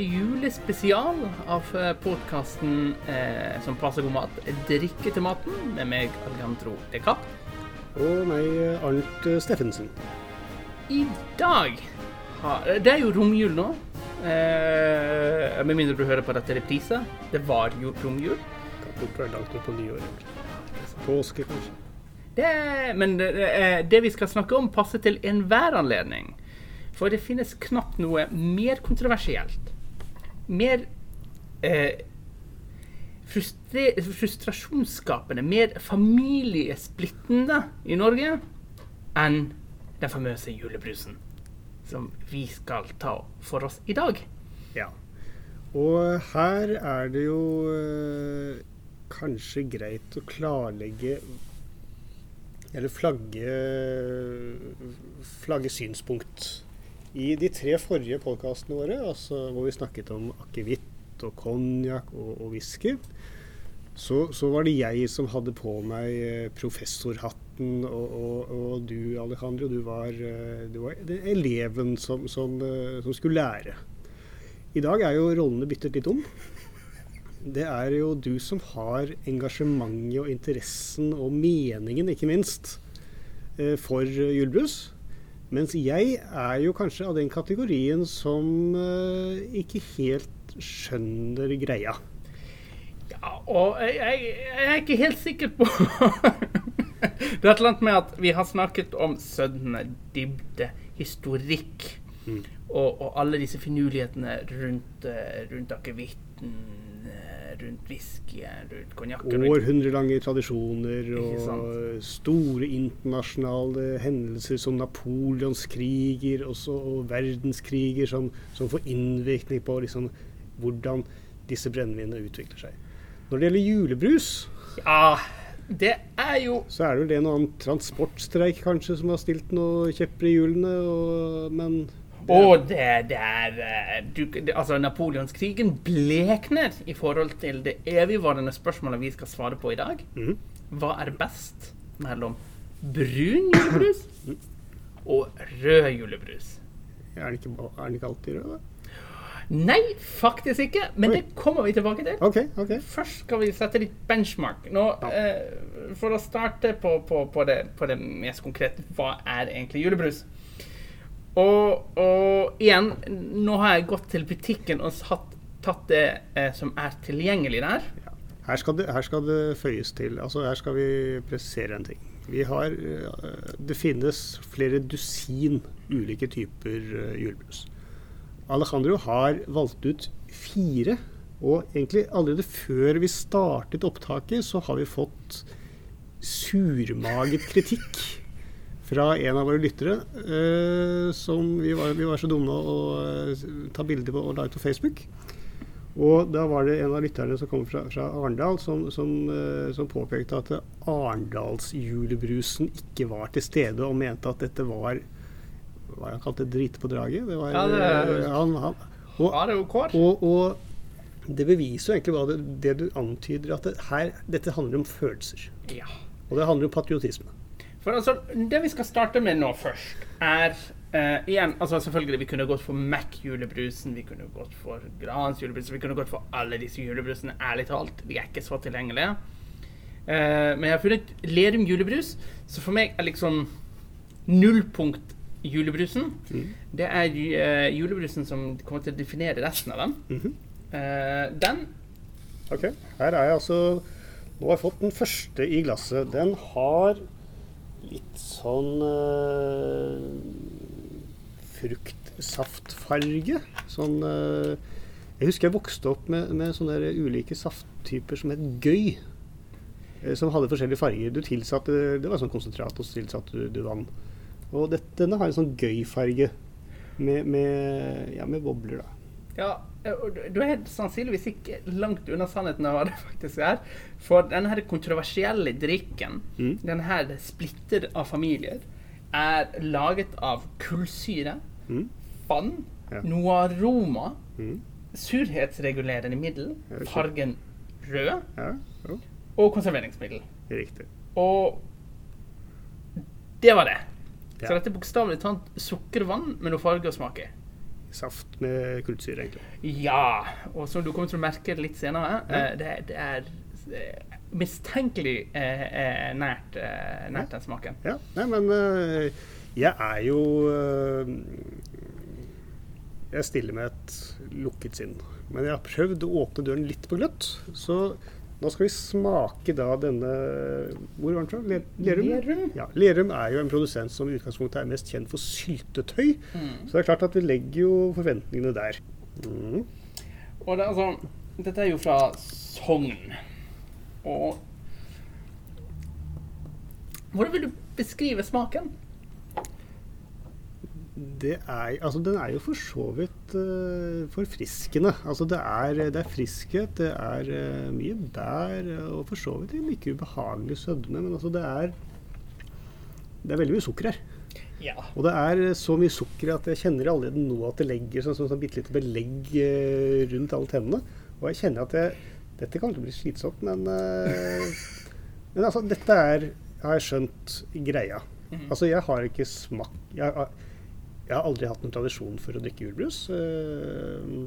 julespesial av podkasten eh, som passer god mat, Drikke til maten, med meg, Alejandro De Kapp. Og meg, Arnt Steffensen. I dag har Det er jo romjul nå. Eh, med mindre du hører på dette reprise. Det var jo romjul. Kan fort være langt ut på nyåret. Påske, kanskje. Det, men det, det vi skal snakke om, passer til enhver anledning. For det finnes knapt noe mer kontroversielt, mer eh, frustrasjonsskapende, mer familiesplittende i Norge enn den famøse julebrusen. Som vi skal ta for oss i dag. Ja. Og her er det jo eh, kanskje greit å klarlegge Eller flagge, flagge synspunkt i de tre forrige podkastene våre, altså hvor vi snakket om akevitt og konjakk og, og whisky, så, så, var det jeg som hadde på meg eh, professorhatten, og, og, og du Alejandro, du var, eh, du var eleven som, som, eh, som, skulle lære. I dag er jo rollene byttet litt om. Det er jo du som har engasjementet og interessen og meningen, ikke minst, for julebrus. Mens jeg er jo kanskje av den kategorien som uh, ikke helt skjønner greia. Ja, og jeg, jeg, jeg er ikke helt sikker på Det er et eller annet med at vi har snakket om sødme, dybde, historikk. Mm. Og, og, alle disse finurlighetene rundt, eh, rundt akevitten rundt whiskyen, rundt konjakken. Århundrelange tradisjoner og store internasjonale hendelser som napoleonskriger også, og verdenskriger som, som får innvirkning på liksom, hvordan disse brennevinene utvikler seg. Når det gjelder julebrus Ja, det er jo Så er det vel en og annen transportstreik kanskje som har stilt noen kjepper i hjulene, men og det der eh, du, det, Altså, napoleonskrigen blekner i forhold til det evigvarende spørsmålet vi skal svare på i dag. Mm. Hva er best mellom brun julebrus og rød julebrus? Er den ikke, ikke alltid rød, da? Nei, faktisk ikke. Men Oi. det kommer vi tilbake til. Okay, okay. Først skal vi sette litt benchmark. Nå, ja. eh, for å starte på, på, på, det, på, det, mest konkrete, hva er egentlig julebrus? Og, og, igjen, nå har jeg gått til butikken og satt, tatt det eh, som er tilgjengelig der. Ja. Her, skal det, her, skal det, føyes til. Altså, her skal vi presisere en ting. Har, eh, det finnes flere dusin ulike typer uh, julebrus. Alejandro har valgt ut fire. Og egentlig allerede før vi startet opptaket, så har vi fått surmaget kritikk fra en av våre lyttere eh, som vi var, vi var, så dumme å uh, ta bilde på og la ut på Facebook. Og da var det en av lytterne som kom fra, fra Arendal, som, som, uh, som, påpekte at Arendalsjulebrusen ikke var til stede, og mente at dette var hva han kalte drite på draget. Det var, ja, det er, han, han, og, ja, det er og, og, det beviser jo egentlig hva det, det du antyder, at det, her, dette handler om følelser. Ja. Og det handler om patriotisme. For altså, Det vi skal starte med nå først, er uh, igjen, altså selvfølgelig, Vi kunne gått for Mac-julebrusen, vi kunne gått for Grans julebrusen, vi kunne gått for alle disse julebrusene. Ærlig talt, de er ikke så tilgjengelige. Uh, men jeg har funnet Lerum julebrus, så for meg er liksom nullpunkt julebrusen. Mm. Det er uh, julebrusen som kommer til å definere resten av dem. Mm -hmm. den OK. Her er jeg altså Nå har jeg fått den første i glasset. Den har litt sånn uh, fruktsaftfarge. Sånn uh, Jeg husker jeg vokste opp med, med sånne ulike safttyper som het gøy. Uh, som hadde forskjellige farger. Du tilsatte, Det var sånn konsentrat, og så tilsatte du, du vann. Og dette, denne har en sånn gøy-farge med, med, ja, med bobler, da. Ja, du er sannsynligvis ikke langt unna sannheten av hva det faktisk er. For denne kontroversielle drikken, mm. denne splitter av familier, er laget av kullsyre, mm. vann, ja. noe aroma, mm. surhetsregulerende middel, fargen rød, ja. og konserveringsmiddel. Riktig. Og det var det. Så dette er bokstavelig talt sukkervann med noe farge og smak i. saft med kullsyre, egentlig. Ja, og som du kommer til å merke litt senere, Ja. eh, det, det er eh, mistenkelig eh, eh, nært, eh, nært den smaken. Ja, nei, men jeg er jo Jeg stiller med et lukket sinn. Men jeg har prøvd å åpne døren litt på gløtt. Så nå skal vi smake da denne Hvor var den fra? Le- Lerum? Lerum? Ja, Lerum er jo en produsent som i utgangspunktet er mest kjent for syltetøy. Så det er klart at vi legger jo forventningene der. Mm. Og det, altså, dette er jo fra Sogn. Og Hvordan vil du beskrive smaken? Det er, altså, den er jo for så vidt uh, forfriskende. Altså, det, er, det er friskhet, det er uh, mye bær og for så vidt en ikke ubehagelig sødme. Men altså, det er, det er veldig mye sukker her. Ja. Og det er så mye sukker at jeg kjenner allerede nå at det legger sånn, sånn, sånn bitte lite belegg uh, rundt alle tennene. Og jeg kjenner at jeg, dette kan bli slitsomt, men, men altså, dette er, har jeg skjønt, greia. Mhm. Altså, jeg har ikke smakt jeg, jeg har aldri hatt noen tradisjon for å drikke julebrus. Eh,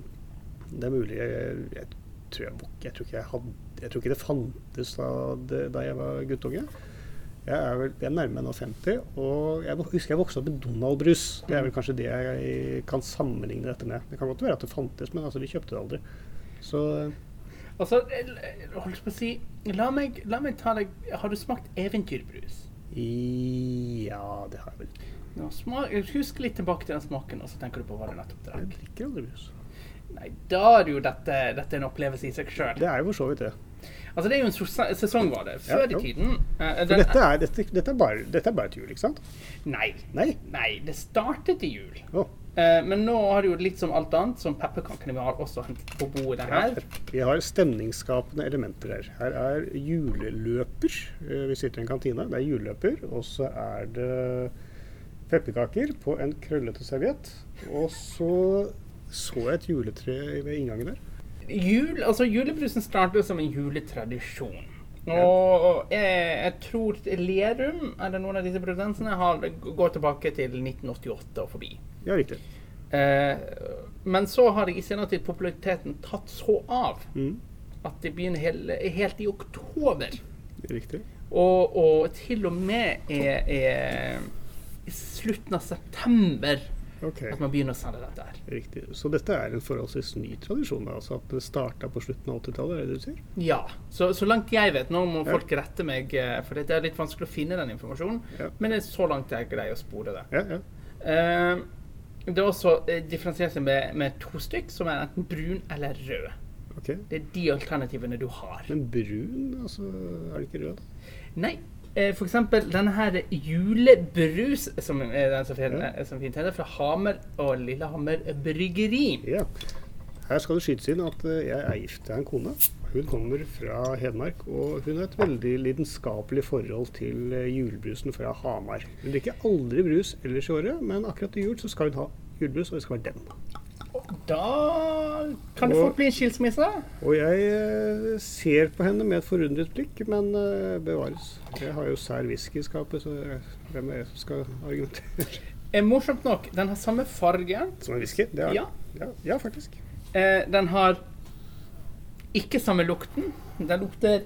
Det er mulig jeg, jeg, tror jeg, jeg, tror ikke jeg, hadde, jeg tror ikke det fantes da, det, da jeg var guttunge. Jeg er vel jeg er nærmer meg nå 50, og jeg husker jeg vokste opp med Donald-brus. Det er vel kanskje det jeg kan sammenligne dette med. Det kan godt være at det fantes, men altså, vi kjøpte det aldri. Så Altså, holdt på å si La meg, la meg ta deg Har du smakt eventyrbrus? ja, det har jeg vel. Ja, smak, husk litt tilbake til den smaken, og så tenker du på hva du nettopp Jeg drikker aldri brus. Nei, da er jo dette, dette en opplevelse i seg sjøl. Det er jo for så vidt det. Altså, det er jo en sos- sesongvare. Før Ja, i tiden uh, den- dette er, dette, dette, er bare, dette er bare til jul, ikke sant? Nei. Nei? Nei, det startet i jul. Oh. Men nå har det jo litt som alt annet, som pepperkakene vi har også hentet på bordet her. Vi har stemningsskapende elementer her. Her er juleløper. Vi sitter i en kantine. Det er juleløper. Og så er det pepperkaker på en krøllete serviett. Og så så jeg et juletre ved inngangen der. Jul, altså Julebrusen startet som en juletradisjon. Og jeg, jeg tror Lerum, er det noen av disse produsentene, går tilbake til 1988 og forbi. Ja, riktig. Eh, men så har i senere tid populariteten tatt så av Mm, at det begynner helt, helt i oktober. riktig. Og, og til og med er, er i slutten av september okay. at man begynner å selge dette her. riktig. Så dette er en forholdsvis ny tradisjon? altså At det starta på slutten av 80-tallet? er det du sier? Ja. Så, så langt jeg vet, nå må Ja. folk rette meg, eh, for det er litt vanskelig å finne den informasjonen, Ja. men det er så langt jeg greier å spore det. Ja, ja. Eh, det er også eh, differensiert med, med to stykk, som er enten brun eller rød. Okay. Det er de alternativene du har. Men brun, altså Er det ikke rød? Nei, for eksempel denne her julebrus, som er den som fin- Ja. eh, som fint heter, fra Hamer og Lillehammer bryggeri. Ja. Her skal det skytes inn at eh, jeg er gift. Jeg har en kone. Hun kommer fra Hedmark, og hun har et veldig lidenskapelig forhold til eh, julebrusen fra Hamar. Hun drikker aldri brus ellers i året, men akkurat til jul så skal hun ha julebrus, og det skal være den. Da kan det fort bli en skilsmisse. Og jeg eh, ser på henne med et forundret blikk, men eh, bevares. Jeg har jo sær whisky i skapet, så hvem er jeg som skal argumentere? Eh, morsomt nok, den har samme farge. Som en whisky? Det er, Ja. ja. Ja, faktisk. Eh, den har ikke samme lukten. Den lukter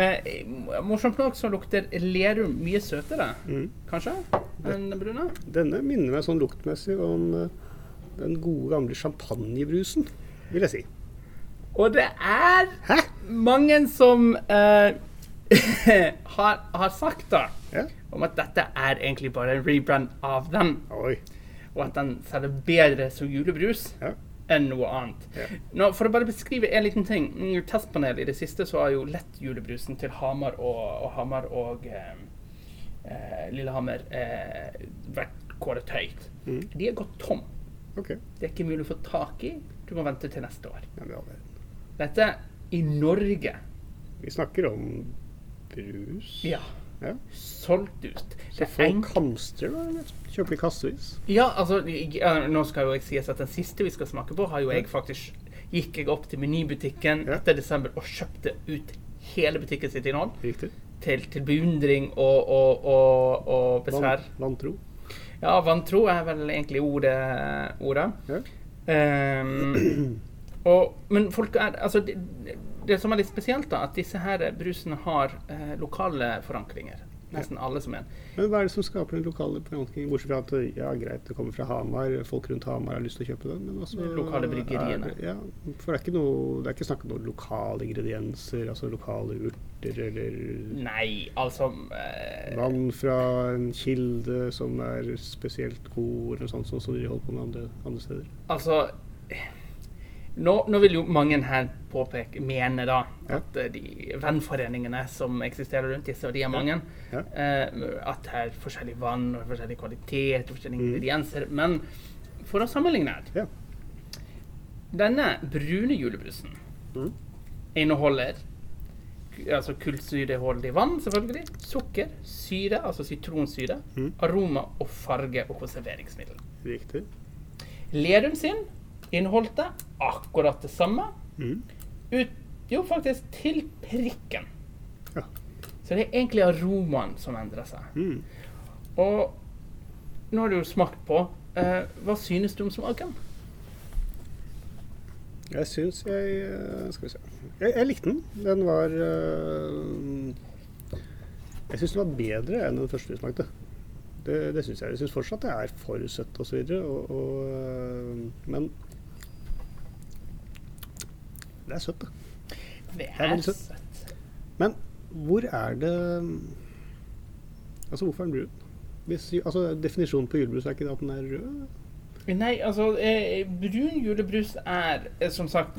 eh, Morsomt nok så lukter Lerum mye søtere, Mm. kanskje, enn den brune. Denne minner meg sånn luktmessig om den gode, gamle champagnebrusen, vil jeg si. Og det er Hæ? mange som uh, har, har sagt da Ja. om at dette er egentlig bare en rebrand av den, Oi. og at den selger bedre som julebrus Ja. enn noe annet. Ja. Nå, for å bare beskrive en liten ting. I testpanelet i det siste så har jo lett julebrusen til Hamar og, og Hamar og eh, eh, Lillehammer eh, vært kåret høyt. Mm. De er gått tom. OK. Det er ikke mulig å få tak i. Du må vente til neste år. Ja, det. Dette i Norge. Vi snakker om brus. Ja. Ja. Solgt ut. Så Det folk hamstrer, da? Kjøper kassevis? Ja, altså Nå skal jo jeg sies at den siste vi skal smake på, har jo jeg faktisk gikk jeg opp til menybutikken Ja. etter desember og kjøpte ut hele butikken sitt innhold. Riktig. til, til beundring og, og, og, og besvær. Van- Vantro. Ja, vantro er vel egentlig ordet. ordet. Ja. Um, og, men folk er Altså, det, det som er litt spesielt, da, at disse her brusene har eh, lokale forankringer. Nesten alle som en. Men hva er det som skaper den lokale forankringen? Bortsett fra at ja, greit, det kommer fra Hamar, folk rundt Hamar har lyst til å kjøpe den. Men også De lokale bryggeriene. er Ja, for det er ikke noe Det er ikke snakk om noen lokale ingredienser, altså lokale urter eller Nei, altså eh, vann fra en kilde som er spesielt god, eller noe sånt, sånn som de holder på med andre, andre steder. Altså nå, nå vil jo mange her påpeke, mene da, at ja. de vennforeningene som eksisterer rundt disse, og de er mange, Ja. eh, at det er forskjellig vann og forskjellig kvalitet og forskjellige Mm. ingredienser. Men for å sammenligne her Ja. Denne brune julebrusen Mm. inneholder altså kullsyreholdig vann, selvfølgelig, sukker, syre, altså sitronsyre, Mm. aroma og farge og konserveringsmiddel. Riktig. Lerum sin inneholdte akkurat det samme. Mm. Ut, jo, faktisk til prikken. Ja. Så det er egentlig aromaen som endrer seg. Mm. Og nå har du jo smakt på. Eh, hva synes du om smaken? Jeg syns jeg eh, Skal vi se. Jeg, jeg likte den. Den var øh, Jeg syns den var bedre enn den første vi smakte. Det, det syns jeg. Jeg syns fortsatt det er for søtt osv. Og, og, øh, men det er søtt, da. Det er er veldig søtt. Men hvor er det Altså, hvorfor er den brun? Hvis, altså, definisjonen på julebrus er ikke at den er rød? Nei, altså eh, Brun julebrus er eh, som sagt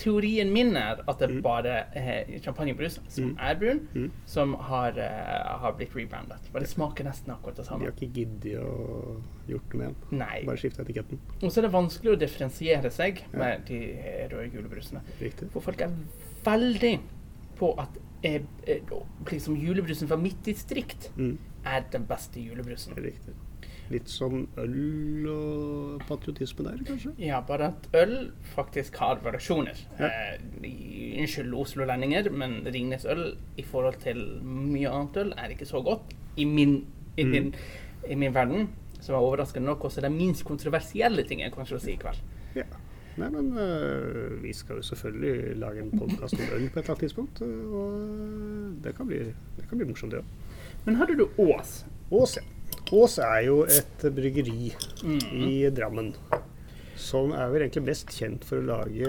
Teorien min er at det Mm. bare er champagnebrus som Mm. er brun, Mm. som har, uh, har blitt rebrandet. For det smaker nesten akkurat det samme. De har ikke giddet å gjort noe med den. Nei. Bare skifte etiketten. Og så er det vanskelig å differensiere seg Ja. med de røde julebrusene. Riktig. For folk er veldig på at eh, eh, liksom julebrusen fra mitt distrikt Mm. er den beste julebrusen. Riktig. Litt som øl og patriotisme der, kanskje? Ja, bare at øl faktisk har variasjoner. Ja. Eh, unnskyld Oslo-lendinger, men Ringnes øl i forhold til mye annet øl er ikke så godt. I min, i Mm. din, i min verden. Som er overraskende nok også den minst kontroversielle ting jeg kanskje å si i kveld. Ja. Nei, men øh, vi skal jo selvfølgelig lage en podkast om øl på et eller annet tidspunkt. øh, Og det kan bli, det kan bli morsomt, det òg. Men hadde du Ås? Ås, ja. Ås er jo et bryggeri Mm. i Drammen. Som er vel egentlig best kjent for å lage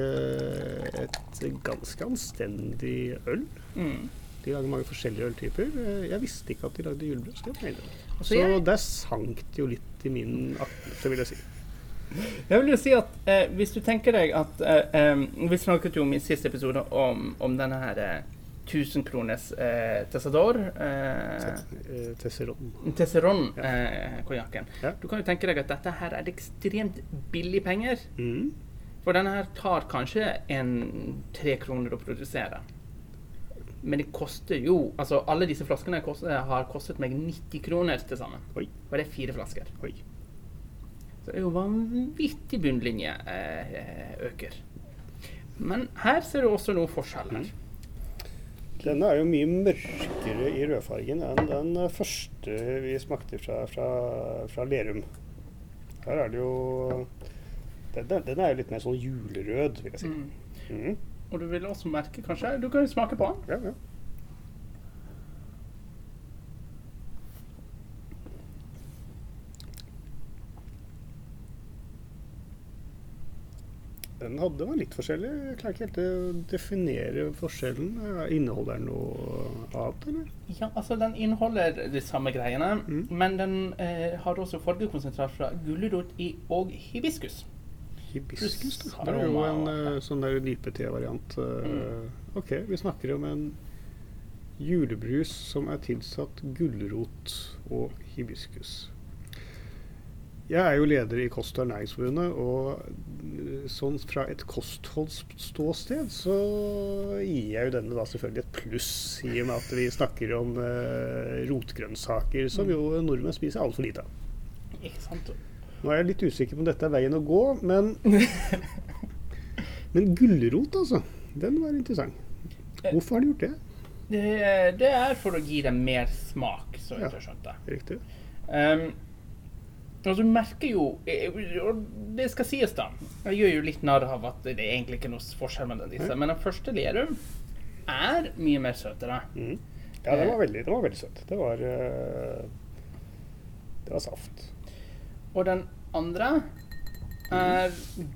et ganske anstendig øl. Mm. De lager mange forskjellige øltyper. Jeg visste ikke at de lagde julebrus. Altså, Så jeg- der sank det jo litt i min akte, vil jeg si. Jeg vil jo si at eh, hvis du tenker deg at eh, eh, Vi snakket jo om i siste episode om, om denne her eh, 1000 kroners eh, Tessador. Eh, Eh, Tesseron. Tesseron-konjakken. Ja. Du kan jo tenke deg at dette her er ekstremt billig penger. Mm. For denne her tar kanskje en tre kroner å produsere. Men det koster jo Altså, alle disse flaskene kost, har kostet meg 90 kroner til sammen. Oi. Og det er fire flasker. Oi. Så det er jo vanvittig bunnlinje eh. Men her ser du også noen forskjeller. Denne er jo mye mørkere i rødfargen enn den første vi smakte fra, fra, fra Lerum. Her er det jo den, den- den er jo litt mer sånn julerød, vil jeg si. Mm. Mm. Og du vil også merke kanskje Du kan jo smake på den. Ja, ja. Den hadde var litt forskjellig. Jeg klarer ikke helt å definere forskjellen. Inneholder den noe annet, eller? Ja, altså Den inneholder de samme greiene, Mm. men den eh, har også fargekonsentrat fra gulrot og hibiskus. Hibiskus, da. Det er jo en eh, sånn der nypete-variant. eh, Mm. Ok, vi snakker om en julebrus som er tilsatt gulrot og hibiskus. Jeg er jo leder i Kost- og ernæringsforbundet, og eh, sånn fra et kostholdsståsted så gir jeg jo denne da selvfølgelig et pluss, i og med at vi snakker om eh, rotgrønnsaker, som jo nordmenn spiser altfor lite av. Ikke sant? Nå er jeg litt usikker på om dette er veien å gå, men Men gulrot, altså. Den var interessant. Hvorfor har de gjort det? Det, det er for å gi dem mer smak, så vidt jeg skjønte. Riktig. Um, Og du merker jo eh, Og det skal sies, da. Jeg gjør jo litt narr av at det er egentlig ikke noe forskjell mellom disse. Men den første Lerum er mye mer søtere. Mm. Ja, den var veldig, den var veldig søt. Det var eh, Det var saft. Og den andre er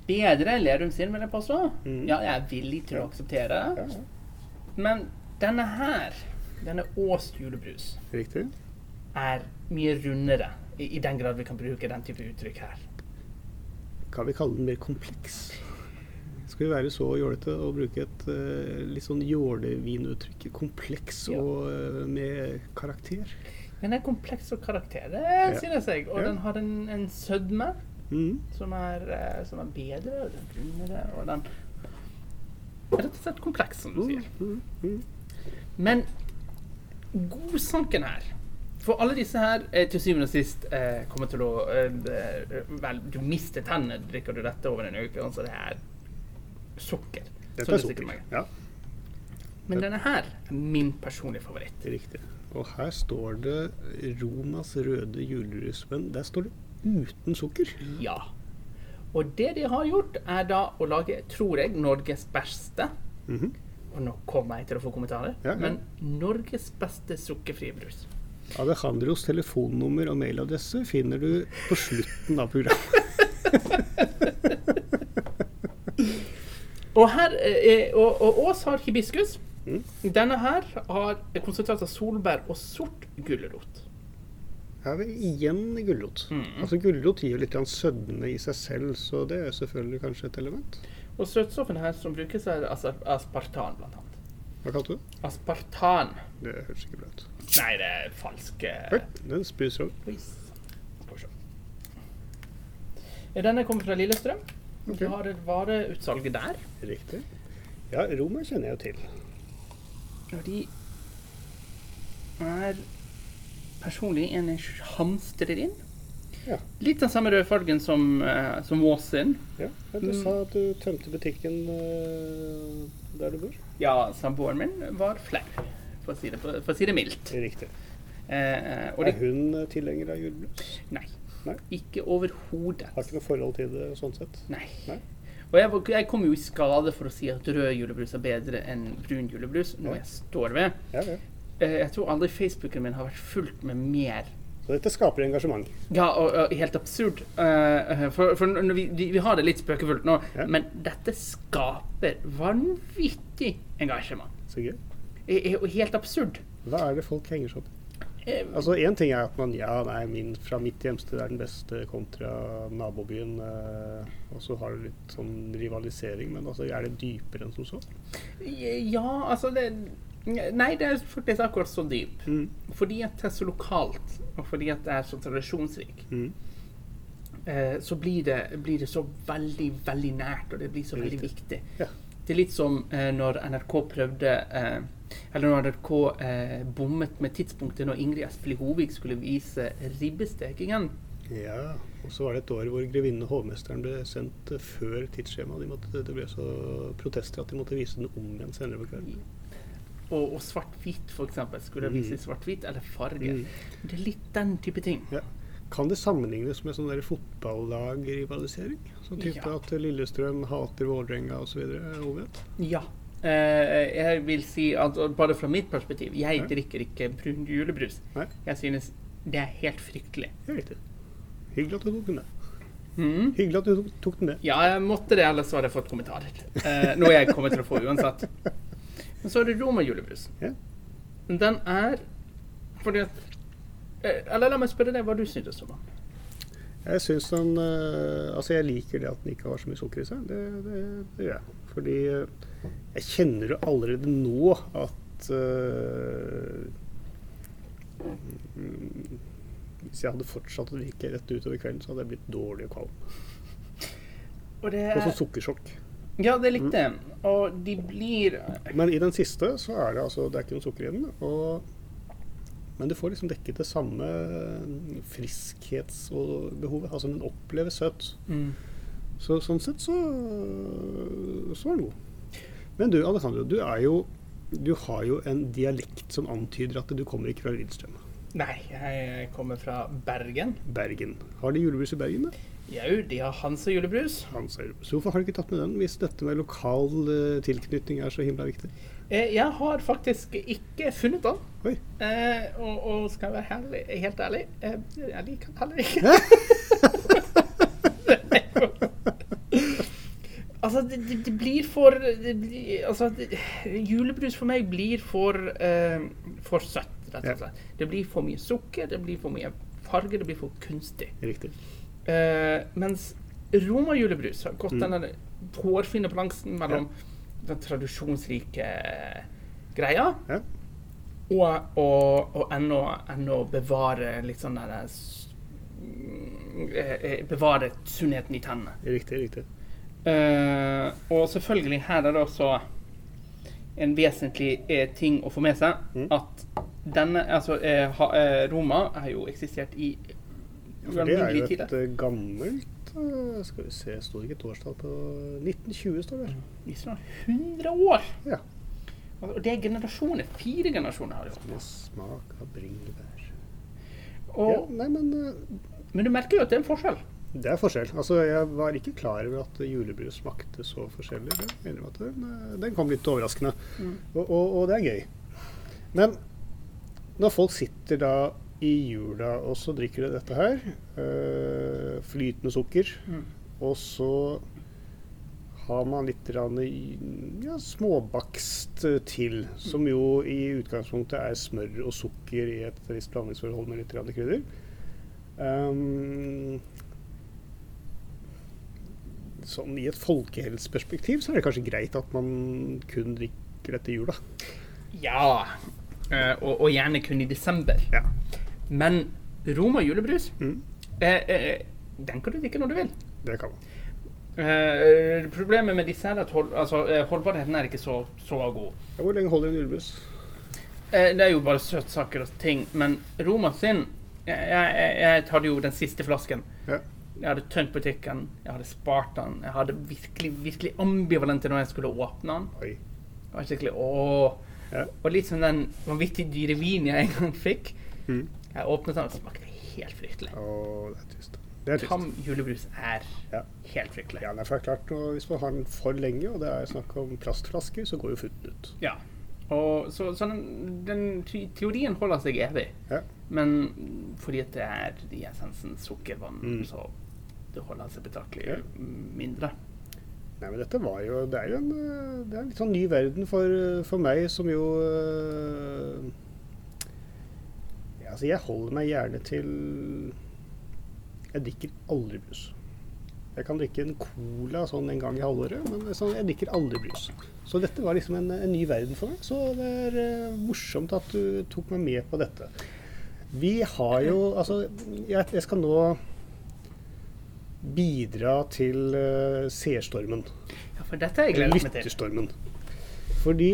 bedre enn Lerum sin, vil jeg påstå. Mm. Ja, jeg er villig til å akseptere Ja, ja. Men denne her, denne Ås julebrus, Riktig. er mye rundere. I, I den grad vi kan bruke den type uttrykk her. Kan vi kalle den mer kompleks? Skal vi være så jålete og bruke et uh, litt sånn jålevinuttrykk? Kompleks Ja. og uh, med karakter? Den er kompleks og karakter, det Ja. synes jeg. Og Ja. den har en, en sødme Mm. som er, uh, som er bedre, og den er og den er rett og slett kompleks, som du sier. Mm. Mm. Men godsanken her For alle disse her eh, til syvende og sist eh, kommer til å eh, eh, Vel, du mister tennene drikker du dette over en uke. Altså det er sukker. Dette er sukker. Ja, Men denne her er min personlige favoritt. riktig. Og her står det Romas røde julerusmenn. Der står det uten sukker. Ja. Og det de har gjort, er da å lage, tror jeg, Norges beste Mhm. Og nå kommer jeg til å få kommentarer, Ja, ja. men Norges beste sukkerfrie brus. Alejandros telefonnummer og mailadresse finner du på slutten av programmet. Og her eh, og, og Ås har hibiskus. Mm. Denne her har konsentrert av solbær og sort gulrot. Her vi igjen gulrot. Mm. Altså Gulrot gir jo litt sødme i seg selv, så det er selvfølgelig kanskje et element. Og søtstoffene her som brukes, er altså aspartan, blant annet. Hva kalte du det? Aspartan. Det høres ikke bra ut. Nei, det er falsk eh, den spiser se. Ja, Denne kommer fra Lillestrøm. Okay. Vi har et vareutsalg der. Riktig. Ja, Roma kjenner jeg jo til. Og de er personlig en jeg hamstrer inn. Ja. Litt den samme rødfargen som, uh, som Ås sin. ja. ja du Mm. sa at du tømte butikken uh, der du bor. Ja, samboeren min var flau, for å si det, for å si det mildt. Riktig. Eh, og Er hun eh, tilhenger av julebrus? nei, Nei. ikke overhodet. Har ikke noe forhold til det sånn sett? Nei. Nei. Og jeg, jeg kom jo i skade for å si at rød julebrus er bedre enn brun julebrus, noe Ja. jeg står ved. Ja, ja. Eh, jeg tror aldri Facebooken min har vært fullt med mer Så dette skaper engasjement. Ja, og, og helt absurd. Eh, for for vi vi har det litt spøkefullt nå, Ja. men dette skaper vanvittig engasjement. Så gøy. Eh, jo helt absurd. Hva er det folk henger seg opp i? Eh, Altså Én ting er at man ja, nei, min fra mitt hjemsted er den beste kontra nabobyen. Eh, og så har du litt sånn rivalisering, men altså, er det dypere enn som så? Ja, altså det Nei, det er faktisk akkurat så dyp. Mm. Fordi at det er så lokalt, og fordi at det er så tradisjonsrik, Mm. eh, så blir det, blir det så veldig, veldig nært, og det blir så veldig viktig. Ja. Det er litt som eh, når NRK prøvde eh, Eller når NRK eh, bommet med tidspunktet når Ingrid Espelid Hovig skulle vise ribbestekingen. ja. Og så var det et år hvor grevinnen og hovmesteren ble sendt eh, før tidsskjemaet. De måtte, det ble så protester at de måtte vise den om igjen senere på kvelden. Og, og svart-hvitt, f.eks. Skulle Mhm. vise svart-hvitt eller farge. Mm. Det er litt den type ting. Ja. Kan det sammenlignes med sånn fotballagrivalisering? Sånn type Ja. at Lillestrøm hater Vålerenga osv.? Ja. Eh, jeg vil si at bare fra mitt perspektiv Jeg Ja. drikker ikke brun julebrus. Nei, Jeg synes det er helt fryktelig. det riktig. Hyggelig at du tok den med. Mm. Hyggelig at du tok- den med. Ja, jeg måtte det, ellers hadde jeg fått kommentarer. Eh, noe jeg kommer til å få uansett. Men så er det Roma julebrus. Ja. Den er fordi at Eller la meg spørre deg hva du synes om den. Jeg syns den eh, Altså, jeg liker det at den ikke har så mye sukker i seg. Det, det, det gjør jeg. Fordi eh, jeg kjenner jo allerede nå at eh, mm, Hvis jeg hadde fortsatt å drikke rett utover kvelden, så hadde jeg blitt dårlig og kvalm. Og det er, så sukkersjokk. ja, det er Mm. Og de blir Men i den siste så er det altså Det er ikke noe sukker i den. Og, men du får liksom dekket det samme friskhetsbehovet. Altså den oppleves søt. mm, Så sånn sett så, så er den god. Men du Alessandro, du er jo Du har jo en dialekt som antyder at du kommer ikke fra Lillestrøm. Nei, jeg kommer fra Bergen. Bergen. Har de julebrus i Bergen, da? Jau, de har Hansa julebrus. Hansa julebrus. Hvorfor har du ikke tatt med den, hvis dette med lokal eh, tilknytning er så himla viktig? Eh, Jeg har faktisk ikke funnet den. Eh, og, og skal jeg være herlig, helt ærlig, eh, jeg liker den heller ikke. altså, det, det, blir for det blir, Altså, det, julebrus for meg blir for, eh, for søtt, rett og slett. Det blir for mye sukker, det blir for mye farge, det blir for kunstig. Riktig. Eh, mens romajulebrus har gått Mm. den hårfine balansen mellom den tradisjonsrike greia Ja. Og, og, og ennå, ennå bevare litt sånn der s- mm, eh, eh, Bevare sunnheten i tennene. Riktig, riktig. Uh, og selvfølgelig her er det også en vesentlig eh, ting å få med seg. Mm. At denne Altså, eh, ha, eh, Roma har jo eksistert i Ja, for det er jo et eh, gammelt eh, Skal vi se, står ikke et årstall på 1920, står det. Snart 100 år! Ja. Og det er generasjoner. Fire generasjoner har gjort det. Smak av bringebær. Og, Ja, nei, men uh, Men du merker jo at det er en forskjell. det er forskjell. Altså, jeg var ikke klar over at julebrus smakte så forskjellig. Den, eh, den kom litt overraskende, Mm. og, og, og det er gøy. Men når folk sitter da i jula og så drikker de dette her, øh, flytende sukker, Mm. og så har man litt grann ja, småbakst eh, til, som jo i utgangspunktet er smør og sukker i et visst blandingsforhold med litt grann krydder. Um, sånn I et folkehelseperspektiv så er det kanskje greit at man kun drikker dette i jula. Ja. Eh, og, og gjerne kun i desember. Ja. Men Roma julebrus, Mm, eh, eh, den kan du drikke når du vil. det kan man. Eh, problemet med disse er at hold, altså, eh, holdbarheten er ikke så, så god. Ja, hvor lenge holder en julebrus? Eh, det er jo bare søtsaker og ting. Men Roma sin Jeg, jeg, jeg hadde jo den siste flasken. Ja. Jeg hadde tømt butikken, jeg hadde spart den. Jeg hadde virkelig virkelig ambivalent til når jeg skulle åpne den. Oi. Jeg var skikkelig åh. Ja. Og litt som den vanvittig dyre vinen jeg en gang fikk. Mm. Jeg åpnet den og smakte helt fryktelig. Åh, det er trist. Det er. Tam julebrus er Ja. helt fryktelig. Ja, det er klart, og Hvis man har den for lenge, og det er snakk om plastflasker, så går jo futten ut. Ja. Og så, så den, den teorien holder seg evig. Ja. Men fordi at det er i essensen sukkervann, Mm. så det holder seg betraktelig Ja. mindre. Nei, men dette var jo Det er jo en, eh, det er en litt sånn ny verden for, for meg, som jo eh, ja, Altså, jeg holder meg gjerne til Jeg drikker aldri brus. Jeg kan drikke en cola sånn en gang i halvåret, men sånn, jeg drikker aldri brus. Så dette var liksom en, en ny verden for meg. Så det er uh, morsomt at du tok meg med på dette. Vi har jo Altså, jeg, jeg skal nå bidra til uh, seerstormen. Ja, for dette har jeg gledet meg til. Lytterstormen. Fordi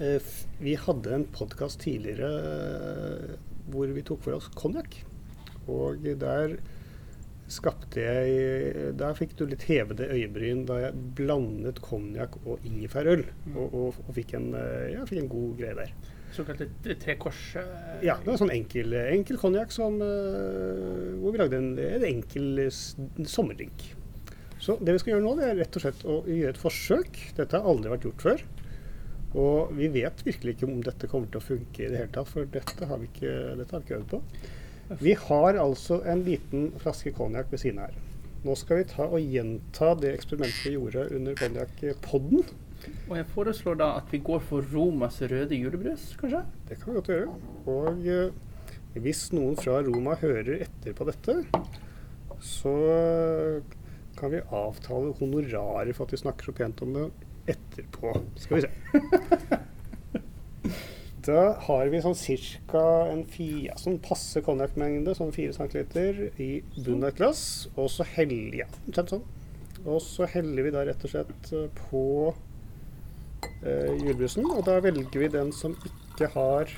uh, vi hadde en podkast tidligere uh, hvor vi tok for oss konjakk. Og der skapte jeg Der fikk du litt hevede øyebryn da jeg blandet konjakk og ingefærøl. Og, og, og fikk, en, eh, ja, fikk en god greie der. Såkalte tre kors... eh, Ja, det var sånn enkel, enkel konjakk som, eh, hvor vi lagde en, en enkel sommerdrink. Så det vi skal gjøre nå, det er rett og slett å gjøre et forsøk. Dette har aldri vært gjort før. Og vi vet virkelig ikke om dette kommer til å funke i det hele tatt, for dette har vi ikke, dette har vi ikke øvd på. Vi har altså en liten flaske konjakk ved siden her. Nå skal vi ta og gjenta det eksperimentet vi gjorde under konjakkpodden. Og jeg foreslår da at vi går for Romas røde julebrus, kanskje? Det kan vi godt gjøre. Og eh, hvis noen fra Roma hører etter på dette, så kan vi avtale honorarer for at vi snakker så pent om det etterpå. Skal vi se. Da har vi sånn ca. en fire, sånn passe konjakkmengde, sånn 4 cm, i bunnen av et glass. Og så heller ja, sånn. Og så heller vi da rett og slett eh, på eh, julebrusen. Og da velger vi den som ikke har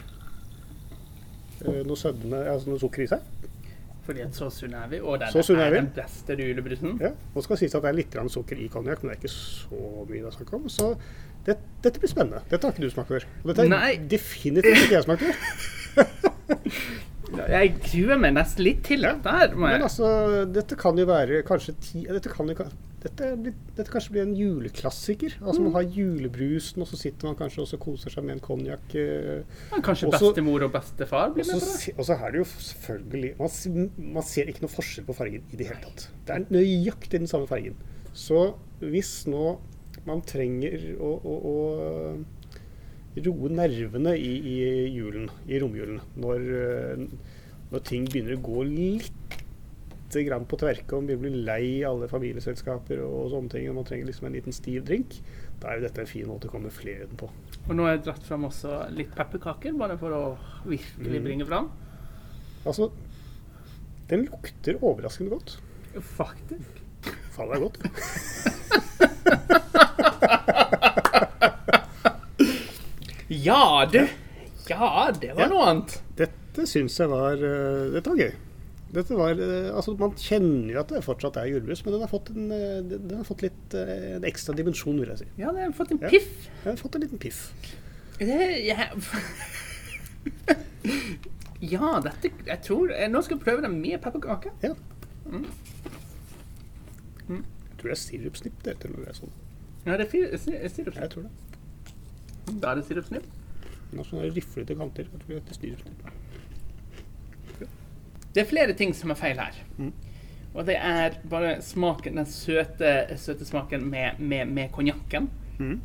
eh, noe sødme, altså noe sukker i seg. Fordi at så sunn er vi, og den Så er er den beste julebrusen. Ja, Nå skal det sies at det er litt sukker i konjakk, men det er ikke så mye det er snakk om. Så det, dette blir spennende. Dette har ikke du smakt før. Og dette har definitivt ikke jeg smakt før. Jeg gruer meg nesten litt til dette her. Men altså, dette kan jo være kanskje ti Dette kan jo dette, blir- dette kanskje blir en juleklassiker. Altså Man har julebrusen, og så sitter man kanskje og koser seg med en konjakk. Ja, Kanskje Også- bestemor og bestefar blir også, med på det? og så er det jo selvfølgelig man, man ser ikke noe forskjell på fargen i det hele tatt. Det er nøyaktig den samme fargen. Så hvis nå man trenger å, å, å roe nervene i, i julen, i romjulen, når, eh, når ting begynner å gå litt grann på tverke, og man blir lei alle familieselskaper og sånne ting, og man trenger liksom en liten stiv drink, da er jo dette en fin måte å komme flere utenpå på. Og nå har jeg dratt fram også litt pepperkaker, bare for å virkelig Mm. bringe fram. Altså, den lukter overraskende godt. Faktisk. Faen, det er godt. Ja, du! Ja, det var Ja. noe annet. Dette syns jeg var eh, Dette var gøy. Dette var, eh, altså Man kjenner jo at det fortsatt er julebrus, men den har fått en, eh, den har fått litt en ekstra dimensjon, vil jeg si. Ja, det har fått en piff. Ja. Den har fått en liten piff. Det, jeg... ja, dette Jeg tror Nå skal jeg prøve den med pepperkake. Ja. Mm. Jeg tror det er sirupsnipp det til noe med. Ja, det er sirupsnipp. Jeg tror det. Da er det sirupsnipp. Sånne riflete kanter. Jeg tror det er sirupsnipp. Det er flere ting som er feil her. Mm. Og det er bare smaken, den søte, søte smaken med, med, med konjakken. Mm.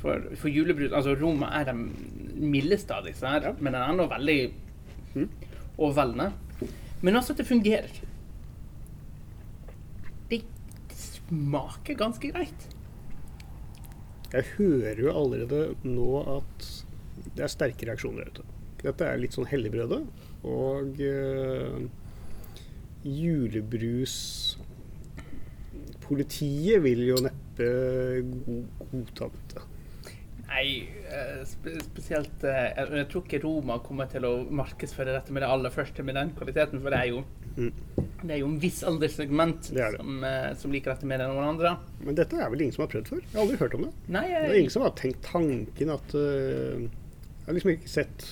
For, for julebrus Altså Roma er den mildeste av disse her, Ja. men den er nå veldig Mm. overveldende. Men også at det fungerer. Det smaker ganske greit. Jeg hører jo allerede nå at det er sterke reaksjoner der ute. Dette er litt sånn helligbrødet. Og uh, julebruspolitiet vil jo neppe godta dette. Nei, eh, spesielt eh, jeg tror ikke Roma kommer til å markedsføre dette med det aller første med den kvaliteten, for det er jo Mm. Det er jo en viss alderssegment Det det. som, eh, som liker dette mer enn noen andre. Men dette er vel ingen som har prøvd før? Jeg har aldri hørt om det. Nei, Det er ingen som har tenkt tanken at uh, Jeg har liksom ikke sett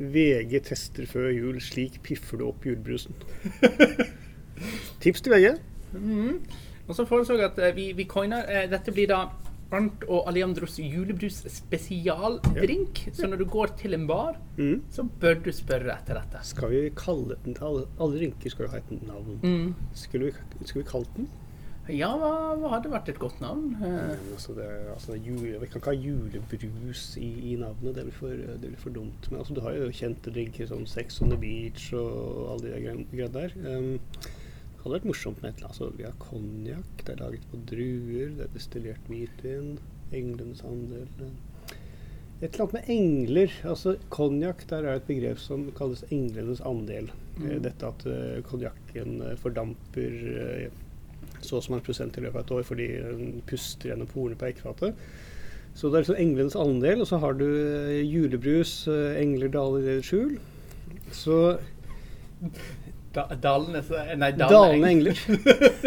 VG tester før jul. Slik piffer du opp julebrusen. Tips til VG. Mhm. Og så foreslår jeg at eh, vi, vi coiner Dette blir da Arnt og Alejandros julebrus spesialdrink. Så når du går til en bar, Mm. så bør du spørre etter dette. Skal vi kalle den til Alle, alle drinker skal jo ha et navn. Mm. Skulle, vi, skulle vi kalt den? Ja, hva, hva hadde vært et godt navn? Men altså det, altså det jule, vi kan ikke ha julebrus i, i navnet. Det blir, for, det blir for dumt. Men altså, du har jo kjente drinker som Sex on the Beach og alle de greiene der. Um, hadde vært morsomt med et eller annet. Altså, vi har konjakk, det er laget på druer, det er destillert hvitvin, englenes andel Et eller annet med engler. Altså Konjakk, der er et begrep som kalles englenes andel. Eh, Mm. Dette at uh, konjakken eh, fordamper uh, så og så mange prosent i løpet av et år fordi den puster gjennom porene på eikefatet. Så det er liksom englenes andel, og så har du eh, julebrus, eh, engler daler i deres skjul. Så da, Dalenes Nei, dalende engler.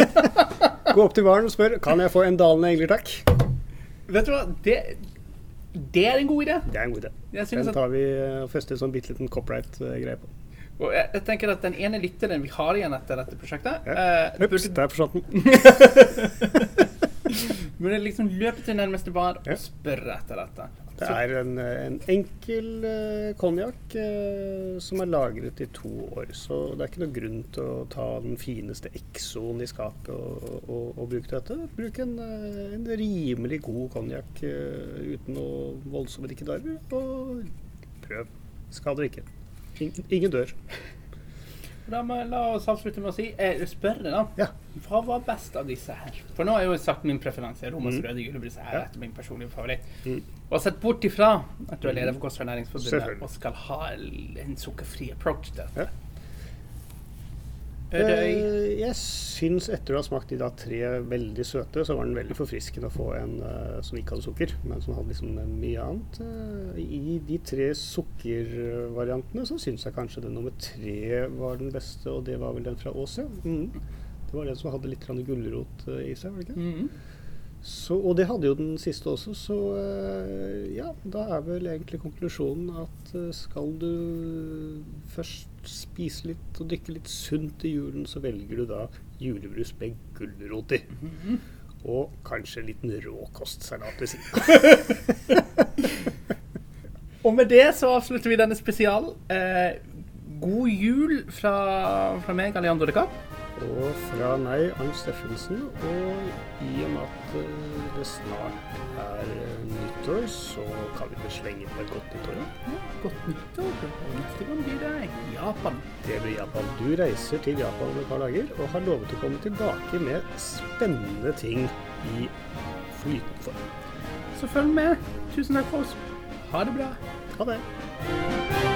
Gå opp til baren og spør kan jeg få en dalende engler, takk. Vet du hva? Det, det er en god idé. Det er en god idé. Den tar vi eh, og fester en sånn bitte liten copyright-greie på. og jeg, jeg tenker at den ene lytteren vi har igjen etter dette prosjektet, Ja. eh, Ups, der forsvant den. burde liksom løpe til nærmeste bar Ja. og spørre etter dette. Det er en, eh, en enkel uh, konjakk eh, som er lagret i to år. Så det er ikke noe grunn til å ta den fineste Exoen i skapet og, og, og bruke dette. Bruk en, eh, en rimelig god konjakk eh, uten noe voldsomme drikkedarver, og prøv. Skader ikke. Ingen, ingen dør. Må, la oss avslutte med å si eh, spørre, da. Ja. Hva var best av disse her? For nå har jeg jo sagt min preferanse. Romas Mm. røde julebrus er Ja. etter min personlige favoritt. Mm. Og sett bort ifra at du er leder for Kost- og ernæringsforbundet og skal ha en sukkerfri approach til Ja. Ødøy. Eh, jeg syns etter å ha smakt de da tre veldig søte, så var den veldig forfriskende å få en eh, som ikke hadde sukker, men som hadde liksom mye annet. Eh, I de tre sukkervariantene så syns jeg kanskje den nummer tre var den beste, og det var vel den fra Ås, ja. Mm. Det var den som hadde litt gulrot eh, i seg, var det ikke? Mhm. Så, og det hadde jo den siste også, så eh, ja, da er vel egentlig konklusjonen at eh, skal du først spise litt og drikke litt sunt i julen, så velger du da julebrus med gulrot i. Og kanskje en liten råkostsalat ved siden. Og med det så avslutter vi denne spesialen. Eh, god jul fra, fra meg, Alejandro de Kapp. Og fra meg, Arnt Steffensen. Og i og med at eh, det snart er eh, nyttår, så kan vi vel slenge på et godt nyttår. ja. Ja, godt nyttår. Og neste gang blir det Japan. Det blir Japan. Du reiser til Japan om et par dager og har lovet å komme tilbake med spennende ting i flytende form. Så følg med. Tusen takk for oss. Ha det bra. Ha det.